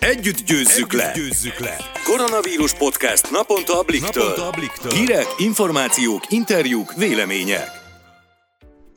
Együtt győzzük, Együtt le. győzzük le! Koronavírus podcast naponta a Bliktől. Naponta a Bliktől. Hírek, információk, interjúk, vélemények.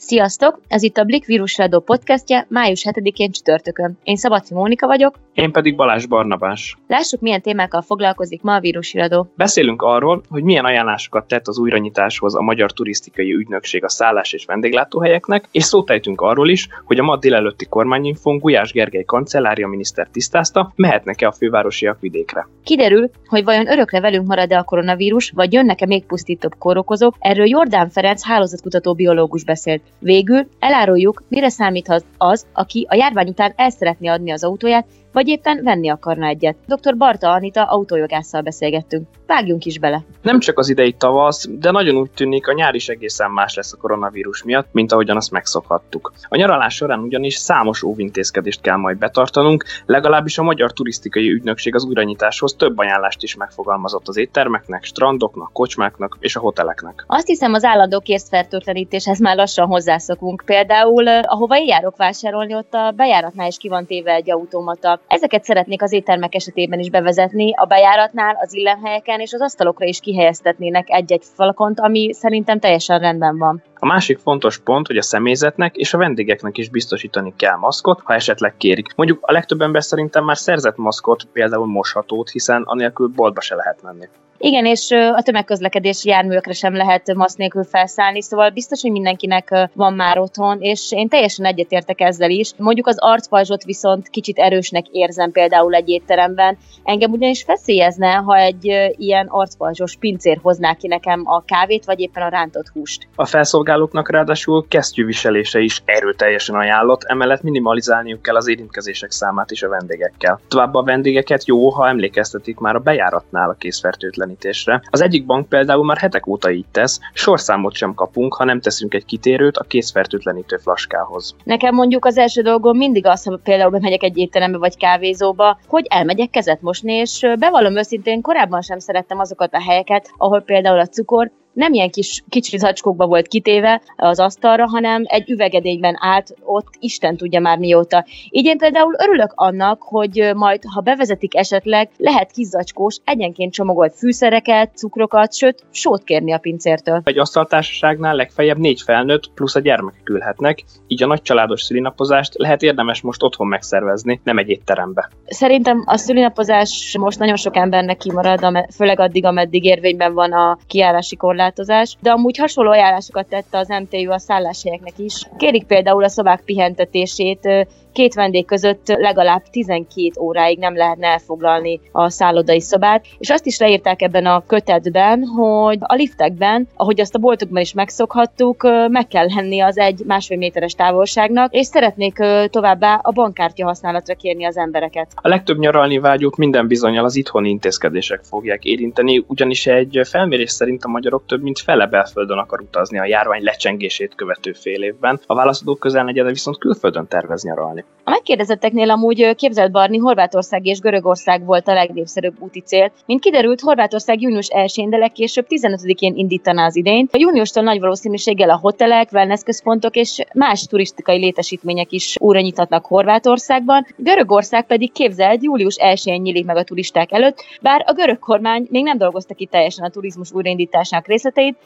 Sziasztok! Ez itt a Blik Vírusradó podcastje május 7-én csütörtökön. Én Szabadfi Mónika vagyok. Én pedig Balázs Barnabás. Lássuk, milyen témákkal foglalkozik ma a vírusiradó. Beszélünk arról, hogy milyen ajánlásokat tett az újranyitáshoz a Magyar Turisztikai Ügynökség a szállás és vendéglátóhelyeknek, és szótejtünk arról is, hogy a ma délelőtti kormányinfón Gulyás Gergely kancellária miniszter tisztázta, mehetnek-e a fővárosiak vidékre. Kiderül, hogy vajon örökre velünk marad-e a koronavírus, vagy jönnek-e még pusztítóbb kórokozók, erről Jordán Ferenc hálózatkutató biológus beszélt. Végül eláruljuk, mire számíthat az, aki a járvány után el szeretné adni az autóját, vagy éppen venni akarna egyet. Dr. Barta Anita autójogásszal beszélgettünk. Vágjunk is bele. Nem csak az idei tavasz, de nagyon úgy tűnik, a nyár is egészen más lesz a koronavírus miatt, mint ahogyan azt megszokhattuk. A nyaralás során ugyanis számos óvintézkedést kell majd betartanunk, legalábbis a Magyar Turisztikai Ügynökség az újranyitáshoz több ajánlást is megfogalmazott az éttermeknek, strandoknak, kocsmáknak és a hoteleknek. Azt hiszem az állandó készfertőtlenítéshez már lassan hozzászokunk. Például, eh, ahova én járok vásárolni, ott a bejáratnál is ki van téve egy automata Ezeket szeretnék az éttermek esetében is bevezetni, a bejáratnál, az illemhelyeken és az asztalokra is kihelyeztetnének egy-egy falakont, ami szerintem teljesen rendben van. A másik fontos pont, hogy a személyzetnek és a vendégeknek is biztosítani kell maszkot, ha esetleg kérik. Mondjuk a legtöbb ember szerintem már szerzett maszkot, például moshatót, hiszen anélkül boltba se lehet menni. Igen, és a tömegközlekedési járművekre sem lehet masz nélkül felszállni, szóval biztos, hogy mindenkinek van már otthon, és én teljesen egyetértek ezzel is. Mondjuk az arcpajzsot viszont kicsit erősnek érzem például egy étteremben. Engem ugyanis feszélyezne, ha egy ilyen arcpajzsos pincér hozná ki nekem a kávét, vagy éppen a rántott húst. A felszolgálóknak ráadásul kesztyűviselése is erőteljesen ajánlott, emellett minimalizálniuk kell az érintkezések számát is a vendégekkel. Továbbá a vendégeket jó, ha emlékeztetik már a bejáratnál a készfertőtlen ellenítésre. Az egyik bank például már hetek óta így tesz, sorszámot sem kapunk, ha nem teszünk egy kitérőt a készfertőtlenítő flaskához. Nekem mondjuk az első dolgom mindig az, ha például bemegyek egy étterembe vagy kávézóba, hogy elmegyek kezet mosni, és bevallom őszintén, korábban sem szerettem azokat a helyeket, ahol például a cukor nem ilyen kis kicsi zacskókba volt kitéve az asztalra, hanem egy üvegedényben állt ott, Isten tudja már mióta. Így én például örülök annak, hogy majd, ha bevezetik esetleg, lehet kis zacskós, egyenként csomagolt fűszereket, cukrokat, sőt, sót kérni a pincértől. Egy asztaltársaságnál legfeljebb négy felnőtt plusz a gyermekek ülhetnek, így a nagy családos szülinapozást lehet érdemes most otthon megszervezni, nem egy étterembe. Szerintem a szülinapozás most nagyon sok embernek kimarad, főleg addig, ameddig érvényben van a kiárási korlát korlátozás, de amúgy hasonló ajánlásokat tette az MTU a szálláshelyeknek is. Kérik például a szobák pihentetését, két vendég között legalább 12 óráig nem lehetne elfoglalni a szállodai szobát, és azt is leírták ebben a kötetben, hogy a liftekben, ahogy azt a boltokban is megszokhattuk, meg kell lenni az egy másfél méteres távolságnak, és szeretnék továbbá a bankkártya használatra kérni az embereket. A legtöbb nyaralni vágyót minden bizonyal az itthoni intézkedések fogják érinteni, ugyanis egy felmérés szerint a magyarok több mint fele belföldön akar utazni a járvány lecsengését követő fél évben, a válaszadók közel negyede viszont külföldön tervez nyaralni. A megkérdezetteknél amúgy képzelt Barni Horvátország és Görögország volt a legnépszerűbb úti cél. Mint kiderült, Horvátország június 1-én, de legkésőbb 15-én indítaná az idén. A júniustól nagy valószínűséggel a hotelek, wellness központok és más turisztikai létesítmények is újra nyitatnak Horvátországban. Görögország pedig képzelt július 1-én nyílik meg a turisták előtt, bár a görög kormány még nem dolgozta ki teljesen a turizmus újraindításának részleteit,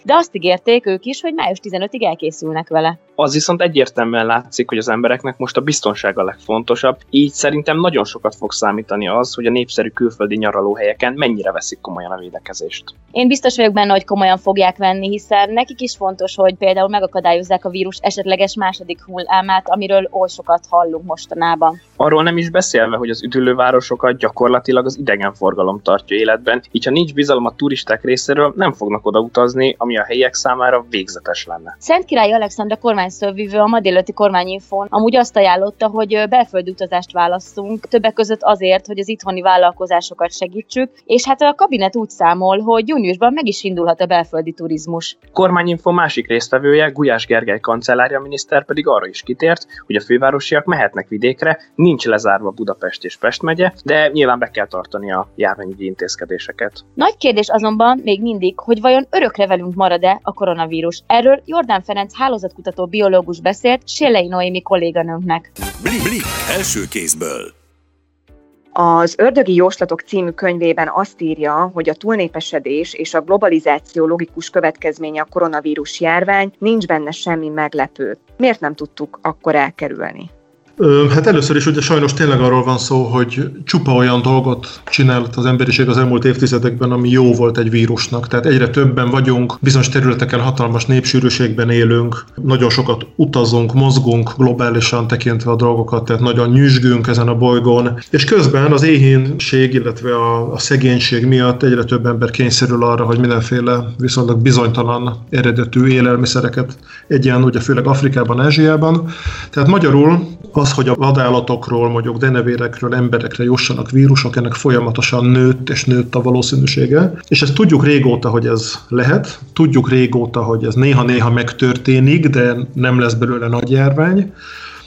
de azt ígérték ők is, hogy május 15-ig elkészülnek vele. Az viszont egyértelműen látszik, hogy az embereknek most a biztonság a legfontosabb, így szerintem nagyon sokat fog számítani az, hogy a népszerű külföldi nyaralóhelyeken mennyire veszik komolyan a védekezést. Én biztos vagyok benne, hogy komolyan fogják venni, hiszen nekik is fontos, hogy például megakadályozzák a vírus esetleges második hullámát, amiről oly sokat hallunk mostanában. Arról nem is beszélve, hogy az üdülővárosokat gyakorlatilag az idegenforgalom tartja életben, így ha nincs bizalom a turisták részéről, nem fognak oda utazni, ami a helyiek számára végzetes lenne. Szent Király Alexandra kormányszövvivő a ma délőtti kormányinfón amúgy azt ajánlotta, hogy belföldi utazást válasszunk, többek között azért, hogy az itthoni vállalkozásokat segítsük, és hát a kabinet úgy számol, hogy júniusban meg is indulhat a belföldi turizmus. Kormányinfo másik résztvevője, Gulyás Gergely kancellárja miniszter pedig arra is kitért, hogy a fővárosiak mehetnek vidékre, nincs lezárva Budapest és Pest megye, de nyilván be kell tartani a járványügyi intézkedéseket. Nagy kérdés azonban még mindig, hogy vajon örökre velünk marad-e a koronavírus. Erről Jordán Ferenc hálózatkutató biológus beszélt Sélei Noémi kolléganőnknek. Blik, blik, első kézből. Az Ördögi Jóslatok című könyvében azt írja, hogy a túlnépesedés és a globalizáció logikus következménye a koronavírus járvány, nincs benne semmi meglepő. Miért nem tudtuk akkor elkerülni? Hát először is ugye sajnos tényleg arról van szó, hogy csupa olyan dolgot csinált az emberiség az elmúlt évtizedekben, ami jó volt egy vírusnak. Tehát egyre többen vagyunk, bizonyos területeken hatalmas népsűrűségben élünk, nagyon sokat utazunk, mozgunk globálisan tekintve a dolgokat, tehát nagyon nyüzsgünk ezen a bolygón. És közben az éhínség, illetve a, a szegénység miatt egyre több ember kényszerül arra, hogy mindenféle viszonylag bizonytalan eredetű élelmiszereket egyen, ugye főleg Afrikában, Ázsiában. Tehát magyarul az, hogy a vadállatokról, mondjuk denevérekről emberekre jussanak vírusok, ennek folyamatosan nőtt és nőtt a valószínűsége. És ezt tudjuk régóta, hogy ez lehet, tudjuk régóta, hogy ez néha-néha megtörténik, de nem lesz belőle nagy járvány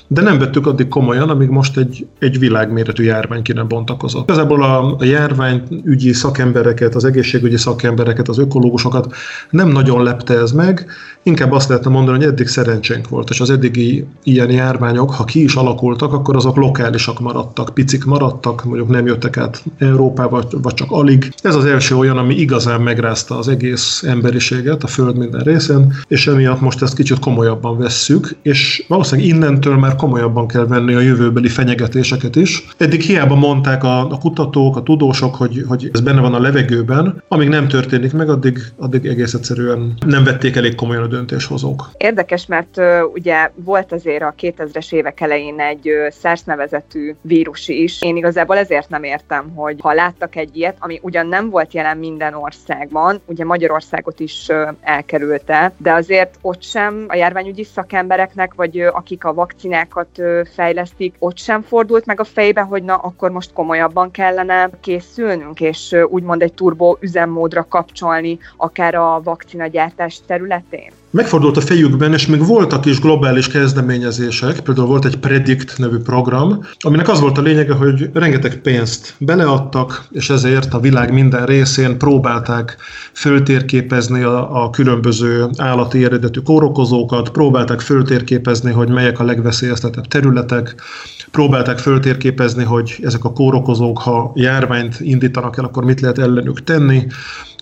de nem vettük addig komolyan, amíg most egy, egy világméretű járvány ki nem bontakozott. Igazából a, a járványügyi szakembereket, az egészségügyi szakembereket, az ökológusokat nem nagyon lepte ez meg, inkább azt lehetne mondani, hogy eddig szerencsénk volt, és az eddigi ilyen járványok, ha ki is alakultak, akkor azok lokálisak maradtak, picik maradtak, mondjuk nem jöttek át Európába, vagy csak alig. Ez az első olyan, ami igazán megrázta az egész emberiséget a Föld minden részén, és emiatt most ezt kicsit komolyabban vesszük, és valószínűleg innentől már komolyabban kell venni a jövőbeli fenyegetéseket is. Eddig hiába mondták a, a kutatók, a tudósok, hogy, hogy ez benne van a levegőben, amíg nem történik meg, addig, addig egész egyszerűen nem vették elég komolyan a döntéshozók. Érdekes, mert ugye volt azért a 2000-es évek elején egy SARS nevezetű vírus is. Én igazából ezért nem értem, hogy ha láttak egy ilyet, ami ugyan nem volt jelen minden országban, ugye Magyarországot is elkerülte, de azért ott sem a járványügyi szakembereknek, vagy akik a vakcinák technológiákat fejlesztik, ott sem fordult meg a fejbe, hogy na, akkor most komolyabban kellene készülnünk, és úgymond egy turbo üzemmódra kapcsolni, akár a vakcinagyártás területén? Megfordult a fejükben, és még voltak is globális kezdeményezések, például volt egy Predict nevű program, aminek az volt a lényege, hogy rengeteg pénzt beleadtak, és ezért a világ minden részén próbálták föltérképezni a, a különböző állati eredetű kórokozókat, próbálták föltérképezni, hogy melyek a legveszélyeztetebb területek, próbálták föltérképezni, hogy ezek a kórokozók, ha járványt indítanak el, akkor mit lehet ellenük tenni,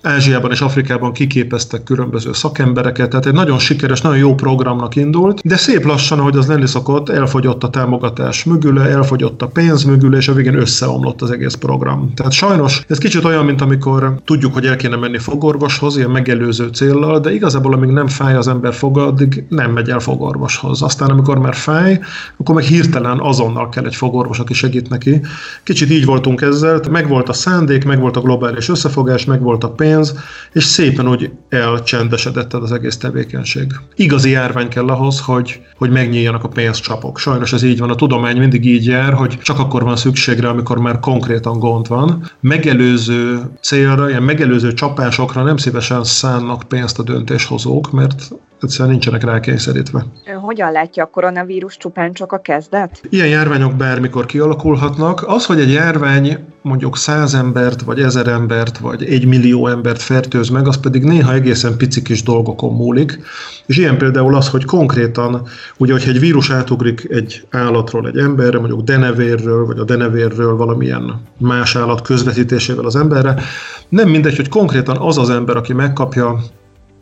Ázsiában és Afrikában kiképeztek különböző szakembereket, tehát egy nagyon sikeres, nagyon jó programnak indult, de szép lassan, ahogy az lenni szokott, elfogyott a támogatás mögüle, elfogyott a pénz mögüle, és a végén összeomlott az egész program. Tehát sajnos ez kicsit olyan, mint amikor tudjuk, hogy el kéne menni fogorvoshoz, ilyen megelőző céllal, de igazából amíg nem fáj az ember foga, addig nem megy el fogorvoshoz. Aztán amikor már fáj, akkor meg hirtelen azonnal kell egy fogorvos, aki segít neki. Kicsit így voltunk ezzel, meg volt a szándék, meg volt a globális összefogás, meg volt a pénz, pénz, és szépen úgy elcsendesedett az egész tevékenység. Igazi járvány kell ahhoz, hogy, hogy megnyíljanak a pénzcsapok. Sajnos ez így van, a tudomány mindig így jár, hogy csak akkor van szükségre, amikor már konkrétan gond van. Megelőző célra, ilyen megelőző csapásokra nem szívesen szánnak pénzt a döntéshozók, mert egyszerűen nincsenek rákényszerítve. Hogyan látja a koronavírus csupán csak a kezdet? Ilyen járványok bármikor kialakulhatnak. Az, hogy egy járvány mondjuk száz embert, vagy ezer embert, vagy egy millió embert fertőz meg, az pedig néha egészen pici kis dolgokon múlik. És ilyen például az, hogy konkrétan, ugye, hogyha egy vírus átugrik egy állatról egy emberre, mondjuk denevérről, vagy a denevérről valamilyen más állat közvetítésével az emberre, nem mindegy, hogy konkrétan az az ember, aki megkapja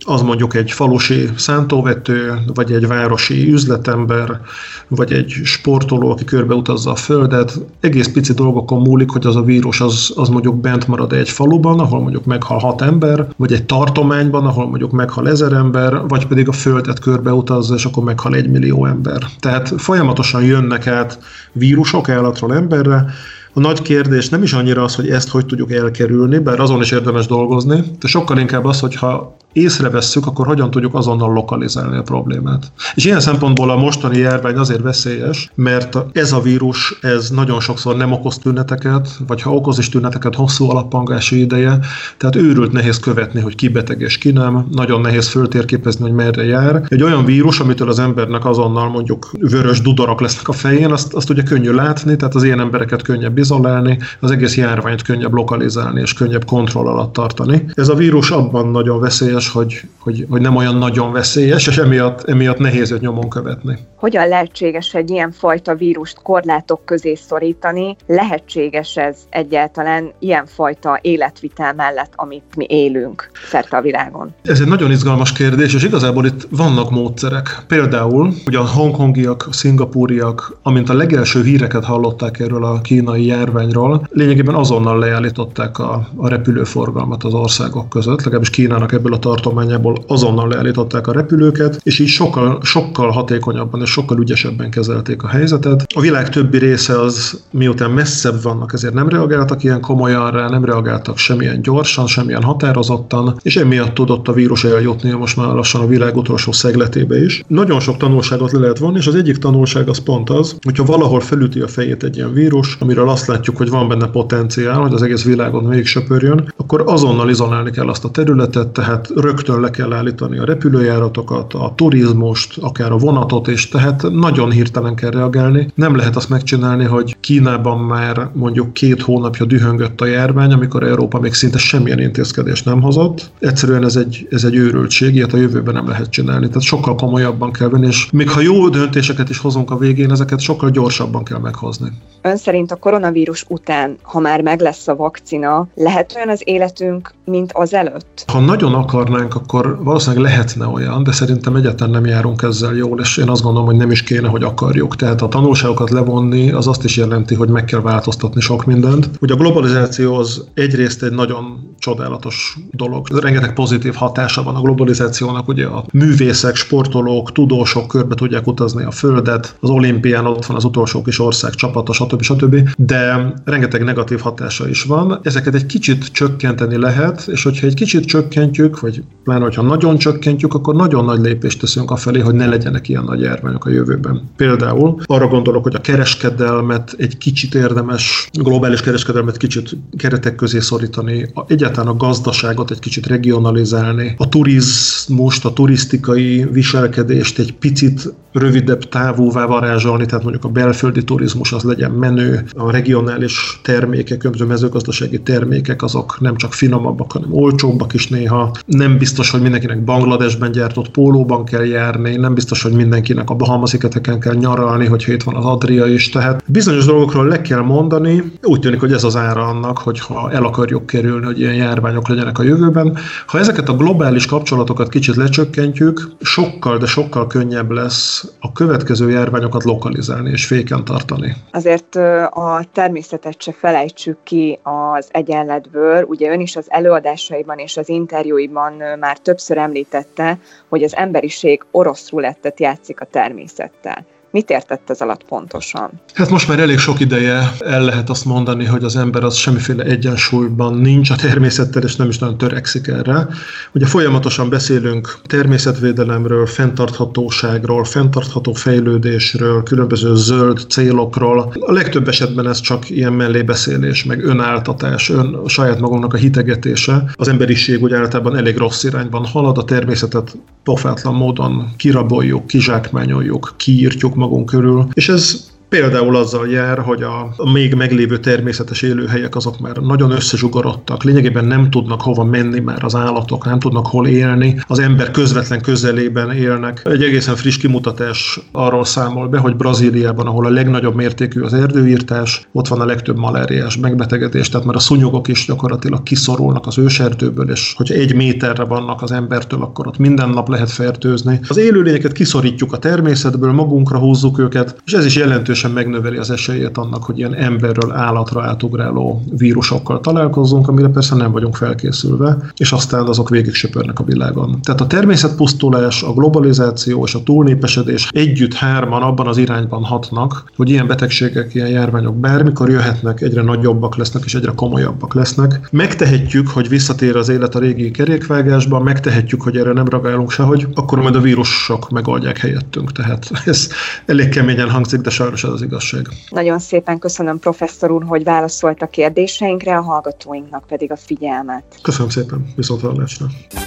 az mondjuk egy falusi szántóvető, vagy egy városi üzletember, vagy egy sportoló, aki körbeutazza a földet. Egész pici dolgokon múlik, hogy az a vírus az, az mondjuk bent marad egy faluban, ahol mondjuk meghal hat ember, vagy egy tartományban, ahol mondjuk meghal ezer ember, vagy pedig a földet körbeutazza, és akkor meghal egy millió ember. Tehát folyamatosan jönnek át vírusok állatról emberre, a nagy kérdés nem is annyira az, hogy ezt hogy tudjuk elkerülni, bár azon is érdemes dolgozni, de sokkal inkább az, hogyha észrevesszük, akkor hogyan tudjuk azonnal lokalizálni a problémát. És ilyen szempontból a mostani járvány azért veszélyes, mert ez a vírus, ez nagyon sokszor nem okoz tüneteket, vagy ha okoz is tüneteket, hosszú alappangási ideje, tehát őrült nehéz követni, hogy ki beteg és ki nem, nagyon nehéz föltérképezni, hogy merre jár. Egy olyan vírus, amitől az embernek azonnal mondjuk vörös dudarok lesznek a fején, azt, azt ugye könnyű látni, tehát az ilyen embereket könnyebb izolálni, az egész járványt könnyebb lokalizálni és könnyebb kontroll alatt tartani. Ez a vírus abban nagyon veszélyes, bizonyos, hogy, hogy, hogy nem olyan nagyon veszélyes, és emiatt, emiatt nehéz őt nyomon követni. Hogyan lehetséges egy ilyen fajta vírust korlátok közé szorítani? Lehetséges ez egyáltalán ilyen fajta életvitel mellett, amit mi élünk szerte a világon? Ez egy nagyon izgalmas kérdés, és igazából itt vannak módszerek. Például, ugye a hongkongiak, a szingapúriak, amint a legelső híreket hallották erről a kínai járványról, lényegében azonnal leállították a, a repülőforgalmat az országok között, legalábbis Kínának ebből a tartományából azonnal leállították a repülőket, és így sokkal, sokkal hatékonyabban és sokkal ügyesebben kezelték a helyzetet. A világ többi része az miután messzebb vannak, ezért nem reagáltak ilyen komolyan rá, nem reagáltak semmilyen gyorsan, semmilyen határozottan, és emiatt tudott a vírus eljutni most már lassan a világ utolsó szegletébe is. Nagyon sok tanulságot le lehet vonni, és az egyik tanulság az pont az, hogyha valahol felüti a fejét egy ilyen vírus, amiről azt látjuk, hogy van benne potenciál, hogy az egész világon végig söpörjön, akkor azonnal izolálni kell azt a területet, tehát rögtön le kell állítani a repülőjáratokat, a turizmust, akár a vonatot, és tehát nagyon hirtelen kell reagálni. Nem lehet azt megcsinálni, hogy Kínában már mondjuk két hónapja dühöngött a járvány, amikor Európa még szinte semmilyen intézkedést nem hozott. Egyszerűen ez egy, ez egy őrültség, ilyet a jövőben nem lehet csinálni. Tehát sokkal komolyabban kell venni, és még ha jó döntéseket is hozunk a végén, ezeket sokkal gyorsabban kell meghozni. Ön szerint a koronavírus után, ha már meg lesz a vakcina, lehet olyan az életünk, mint az előtt? Ha nagyon akarnánk, akkor valószínűleg lehetne olyan, de szerintem egyáltalán nem járunk ezzel jól, és én azt gondolom, hogy nem is kéne, hogy akarjuk. Tehát a tanulságokat levonni az azt is jelenti, hogy meg kell változtatni sok mindent. Ugye a globalizáció az egyrészt egy nagyon csodálatos dolog. Rengeteg pozitív hatása van a globalizációnak, ugye a művészek, sportolók, tudósok körbe tudják utazni a Földet, az olimpián ott van az utolsó kis ország csapata, stb. stb. De rengeteg negatív hatása is van. Ezeket egy kicsit csökkenteni lehet, és hogyha egy kicsit csökkentjük, vagy pláne, hogyha nagyon csökkentjük, akkor nagyon nagy lépést teszünk a felé, hogy ne legyenek ilyen nagy járványok a jövőben. Például arra gondolok, hogy a kereskedelmet egy kicsit érdemes, globális kereskedelmet kicsit keretek közé szorítani, egyáltalán a gazdaságot egy kicsit regionalizálni, a turizmust, a turisztikai viselkedést egy picit rövidebb távúvá varázsolni, tehát mondjuk a belföldi turizmus az legyen menő, a regionális termékek, mezőgazdasági termékek azok nem csak finomabbak, hanem olcsóbbak is néha. Nem biztos, hogy mindenkinek Bangladesben gyártott pólóban kell járni, nem biztos, hogy mindenkinek a Bahama-szigeteken kell nyaralni, hogyha itt van az Adria is. Tehát bizonyos dolgokról le kell mondani. Úgy tűnik, hogy ez az ára annak, hogyha el akarjuk kerülni, hogy ilyen járványok legyenek a jövőben. Ha ezeket a globális kapcsolatokat kicsit lecsökkentjük, sokkal, de sokkal könnyebb lesz a következő járványokat lokalizálni és féken tartani. Azért a természetet se felejtsük ki az egyenletből. Ugye ön is az előadásaiban és az interjúiban már többször említette, hogy az emberiség orosz rulettet játszik a természettel. Mit értett ez alatt pontosan? Hát most már elég sok ideje el lehet azt mondani, hogy az ember az semmiféle egyensúlyban nincs a természettel, és nem is nagyon törekszik erre. Ugye folyamatosan beszélünk természetvédelemről, fenntarthatóságról, fenntartható fejlődésről, különböző zöld célokról. A legtöbb esetben ez csak ilyen mellébeszélés, meg önáltatás, ön saját magunknak a hitegetése. Az emberiség úgy általában elég rossz irányban halad, a természetet pofátlan módon kiraboljuk, kizsákmányoljuk, kiírtjuk magunk körül, és ez Például azzal jár, hogy a, még meglévő természetes élőhelyek azok már nagyon összezsugorodtak, lényegében nem tudnak hova menni már az állatok, nem tudnak hol élni, az ember közvetlen közelében élnek. Egy egészen friss kimutatás arról számol be, hogy Brazíliában, ahol a legnagyobb mértékű az erdőírtás, ott van a legtöbb maláriás megbetegedés, tehát már a szúnyogok is gyakorlatilag kiszorulnak az őserdőből, és hogyha egy méterre vannak az embertől, akkor ott minden nap lehet fertőzni. Az élőlényeket kiszorítjuk a természetből, magunkra húzzuk őket, és ez is jelentős jelentősen megnöveli az esélyét annak, hogy ilyen emberről állatra átugráló vírusokkal találkozunk, amire persze nem vagyunk felkészülve, és aztán azok végig söpörnek a világon. Tehát a természetpusztulás, a globalizáció és a túlnépesedés együtt hárman abban az irányban hatnak, hogy ilyen betegségek, ilyen járványok bármikor jöhetnek, egyre nagyobbak lesznek és egyre komolyabbak lesznek. Megtehetjük, hogy visszatér az élet a régi kerékvágásba, megtehetjük, hogy erre nem reagálunk sehogy, akkor majd a vírusok megoldják helyettünk. Tehát ez elég keményen hangzik, de sajnos az igazság. Nagyon szépen köszönöm professzor úr, hogy válaszolt a kérdéseinkre, a hallgatóinknak pedig a figyelmet. Köszönöm szépen, viszont hallásra.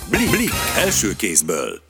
Blik, blik, első kézből.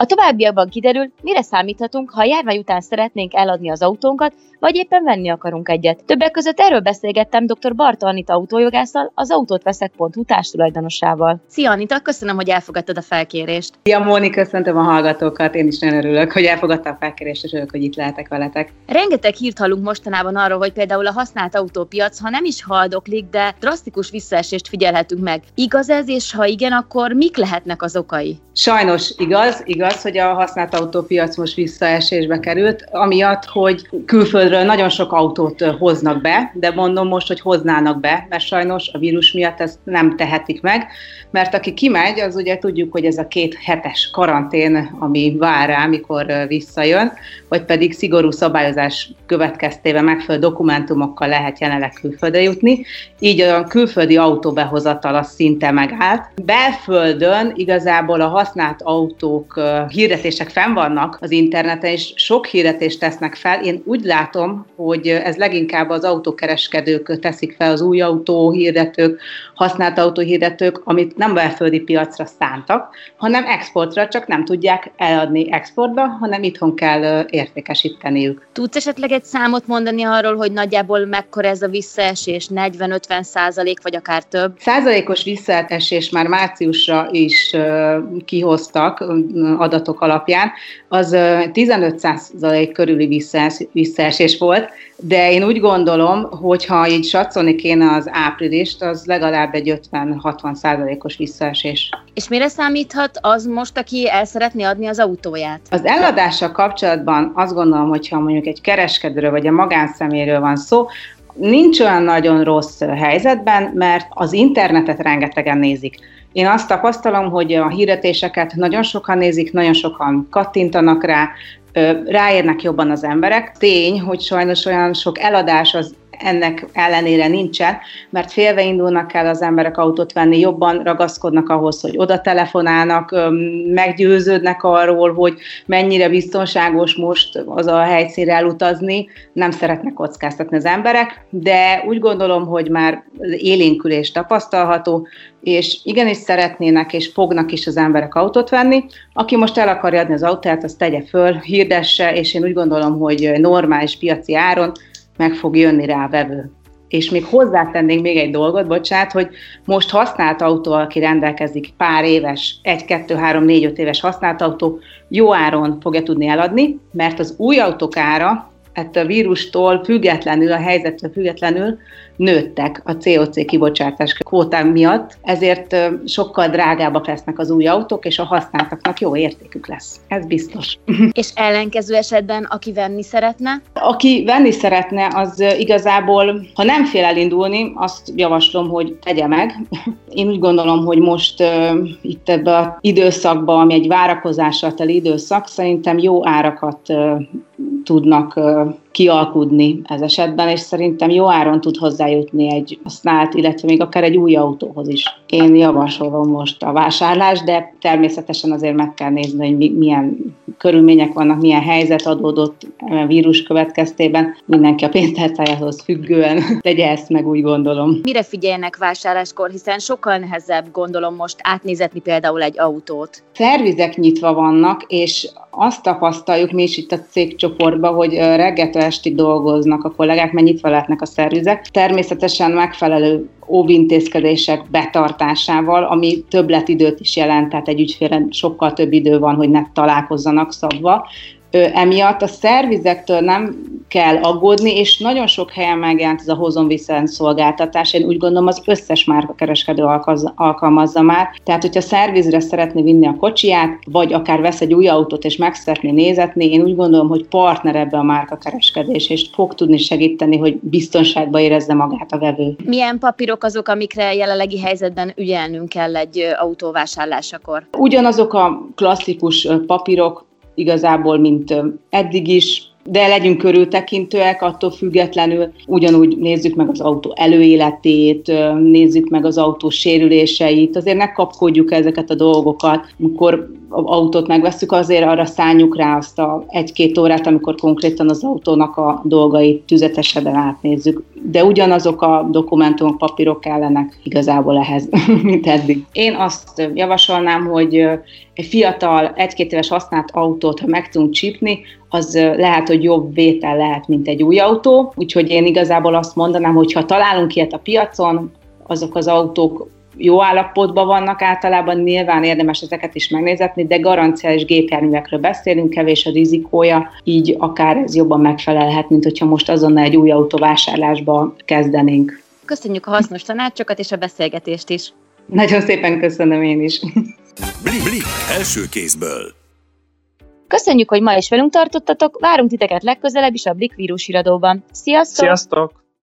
A továbbiakban kiderül, mire számíthatunk, ha a járvány után szeretnénk eladni az autónkat, vagy éppen venni akarunk egyet. Többek között erről beszélgettem dr. Barta Anita autójogásszal, az autótveszek.hu társtulajdonosával. Szia Anita, köszönöm, hogy elfogadtad a felkérést. Szia Móni, köszöntöm a hallgatókat, én is nagyon örülök, hogy elfogadta a felkérést, és örülök, hogy itt lehetek veletek. Rengeteg hírt hallunk mostanában arról, hogy például a használt autópiac, ha nem is haldoklik, de drasztikus visszaesést figyelhetünk meg. Igaz ez, és ha igen, akkor mik lehetnek az okai? Sajnos igaz, igaz, hogy a használt autópiac most visszaesésbe került, amiatt, hogy külföldről nagyon sok autót hoznak be, de mondom most, hogy hoznának be, mert sajnos a vírus miatt ezt nem tehetik meg, mert aki kimegy, az ugye tudjuk, hogy ez a két hetes karantén, ami vár rá, mikor visszajön, vagy pedig szigorú szabályozás következtében megfelelő dokumentumokkal lehet jelenleg külföldre jutni, így a külföldi autóbehozatal az szinte megállt. Belföldön igazából a használt autók hirdetések fenn vannak az interneten, és sok hirdetést tesznek fel. Én úgy látom, hogy ez leginkább az autókereskedők teszik fel, az új autó hirdetők, használt autó hirdetők, amit nem belföldi piacra szántak, hanem exportra, csak nem tudják eladni exportba, hanem itthon kell értékesíteniük. Tudsz esetleg egy számot mondani arról, hogy nagyjából mekkora ez a visszaesés, 40-50 százalék, vagy akár több? Százalékos visszaesés már márciusra is kihoztak adatok alapján, az 15 százalék körüli visszaesés volt, de én úgy gondolom, hogy ha így satszolni kéne az áprilist, az legalább egy 50-60 százalékos visszaesés. És mire számíthat az most, aki el szeretné adni az autóját? Az eladással kapcsolatban azt gondolom, hogyha mondjuk egy kereskedőről vagy a magánszeméről van szó, nincs olyan nagyon rossz helyzetben, mert az internetet rengetegen nézik. Én azt tapasztalom, hogy a hirdetéseket nagyon sokan nézik, nagyon sokan kattintanak rá, ráérnek jobban az emberek. Tény, hogy sajnos olyan sok eladás az ennek ellenére nincsen, mert félve indulnak el az emberek autót venni, jobban ragaszkodnak ahhoz, hogy oda telefonálnak, meggyőződnek arról, hogy mennyire biztonságos most az a helyszínre elutazni, nem szeretnek kockáztatni az emberek, de úgy gondolom, hogy már élénkülés tapasztalható, és igenis szeretnének és fognak is az emberek autót venni. Aki most el akarja adni az autóját, azt tegye föl, hirdesse, és én úgy gondolom, hogy normális piaci áron meg fog jönni rá vevő. És még hozzátennénk még egy dolgot, bocsánat, hogy most használt autó, aki rendelkezik pár éves, egy, kettő, három, négy, öt éves használt autó, jó áron fogja tudni eladni, mert az új autók ára ettől a vírustól függetlenül, a helyzettől függetlenül nőttek a CO2 kibocsátás kvótán miatt, ezért sokkal drágábbak lesznek az új autók, és a használtaknak jó értékük lesz. Ez biztos. És ellenkező esetben, aki venni szeretne? Aki venni szeretne, az igazából, ha nem fél elindulni, azt javaslom, hogy tegye meg. Én úgy gondolom, hogy most itt ebbe az időszakban, ami egy várakozással teli időszak, szerintem jó árakat tudnak kialkudni ez esetben, és szerintem jó áron tud hozzájutni egy használt, illetve még akár egy új autóhoz is. Én javasolom most a vásárlást, de természetesen azért meg kell nézni, hogy milyen körülmények vannak, milyen helyzet adódott a vírus következtében. Mindenki a pénztárcájához függően tegye ezt meg, úgy gondolom. Mire figyeljenek vásárláskor, hiszen sokkal nehezebb gondolom most átnézetni például egy autót. Szervizek nyitva vannak, és azt tapasztaljuk mi is itt a cégcsoportban, hogy reggeltől estig dolgoznak a kollégák, mert nyitva lehetnek a szervizek. Természetesen megfelelő óvintézkedések betartásával, ami többletidőt is jelent, tehát egy ügyfélen sokkal több idő van, hogy ne találkozzanak szabva, emiatt a szervizektől nem kell aggódni, és nagyon sok helyen megjelent ez a hozom vissza szolgáltatás. Én úgy gondolom, az összes márka kereskedő alkalmazza már. Tehát, hogyha szervizre szeretné vinni a kocsiját, vagy akár vesz egy új autót és meg szeretné nézetni, én úgy gondolom, hogy partner ebbe a márka kereskedés, és fog tudni segíteni, hogy biztonságban érezze magát a vevő. Milyen papírok azok, amikre jelenlegi helyzetben ügyelnünk kell egy autóvásárlásakor? Ugyanazok a klasszikus papírok, igazából, mint eddig is, de legyünk körültekintőek, attól függetlenül ugyanúgy nézzük meg az autó előéletét, nézzük meg az autó sérüléseit, azért ne kapkodjuk ezeket a dolgokat, amikor autót megveszük, azért arra szálljuk rá azt a egy-két órát, amikor konkrétan az autónak a dolgait tüzetesebben átnézzük. De ugyanazok a dokumentumok, papírok kellenek igazából ehhez, mint eddig. Én azt javasolnám, hogy egy fiatal, egy-két éves használt autót, ha meg tudunk csípni, az lehet, hogy jobb vétel lehet, mint egy új autó. Úgyhogy én igazából azt mondanám, hogy ha találunk ilyet a piacon, azok az autók jó állapotban vannak általában, nyilván érdemes ezeket is megnézetni, de garanciális gépjárművekről beszélünk, kevés a rizikója, így akár ez jobban megfelelhet, mint hogyha most azonnal egy új autóvásárlásba kezdenénk. Köszönjük a hasznos tanácsokat és a beszélgetést is. Nagyon szépen köszönöm én is. Blik, blik, első kézből. Köszönjük, hogy ma is velünk tartottatok, várunk titeket legközelebb is a Blik vírus iradóban. Sziasztok! Sziasztok!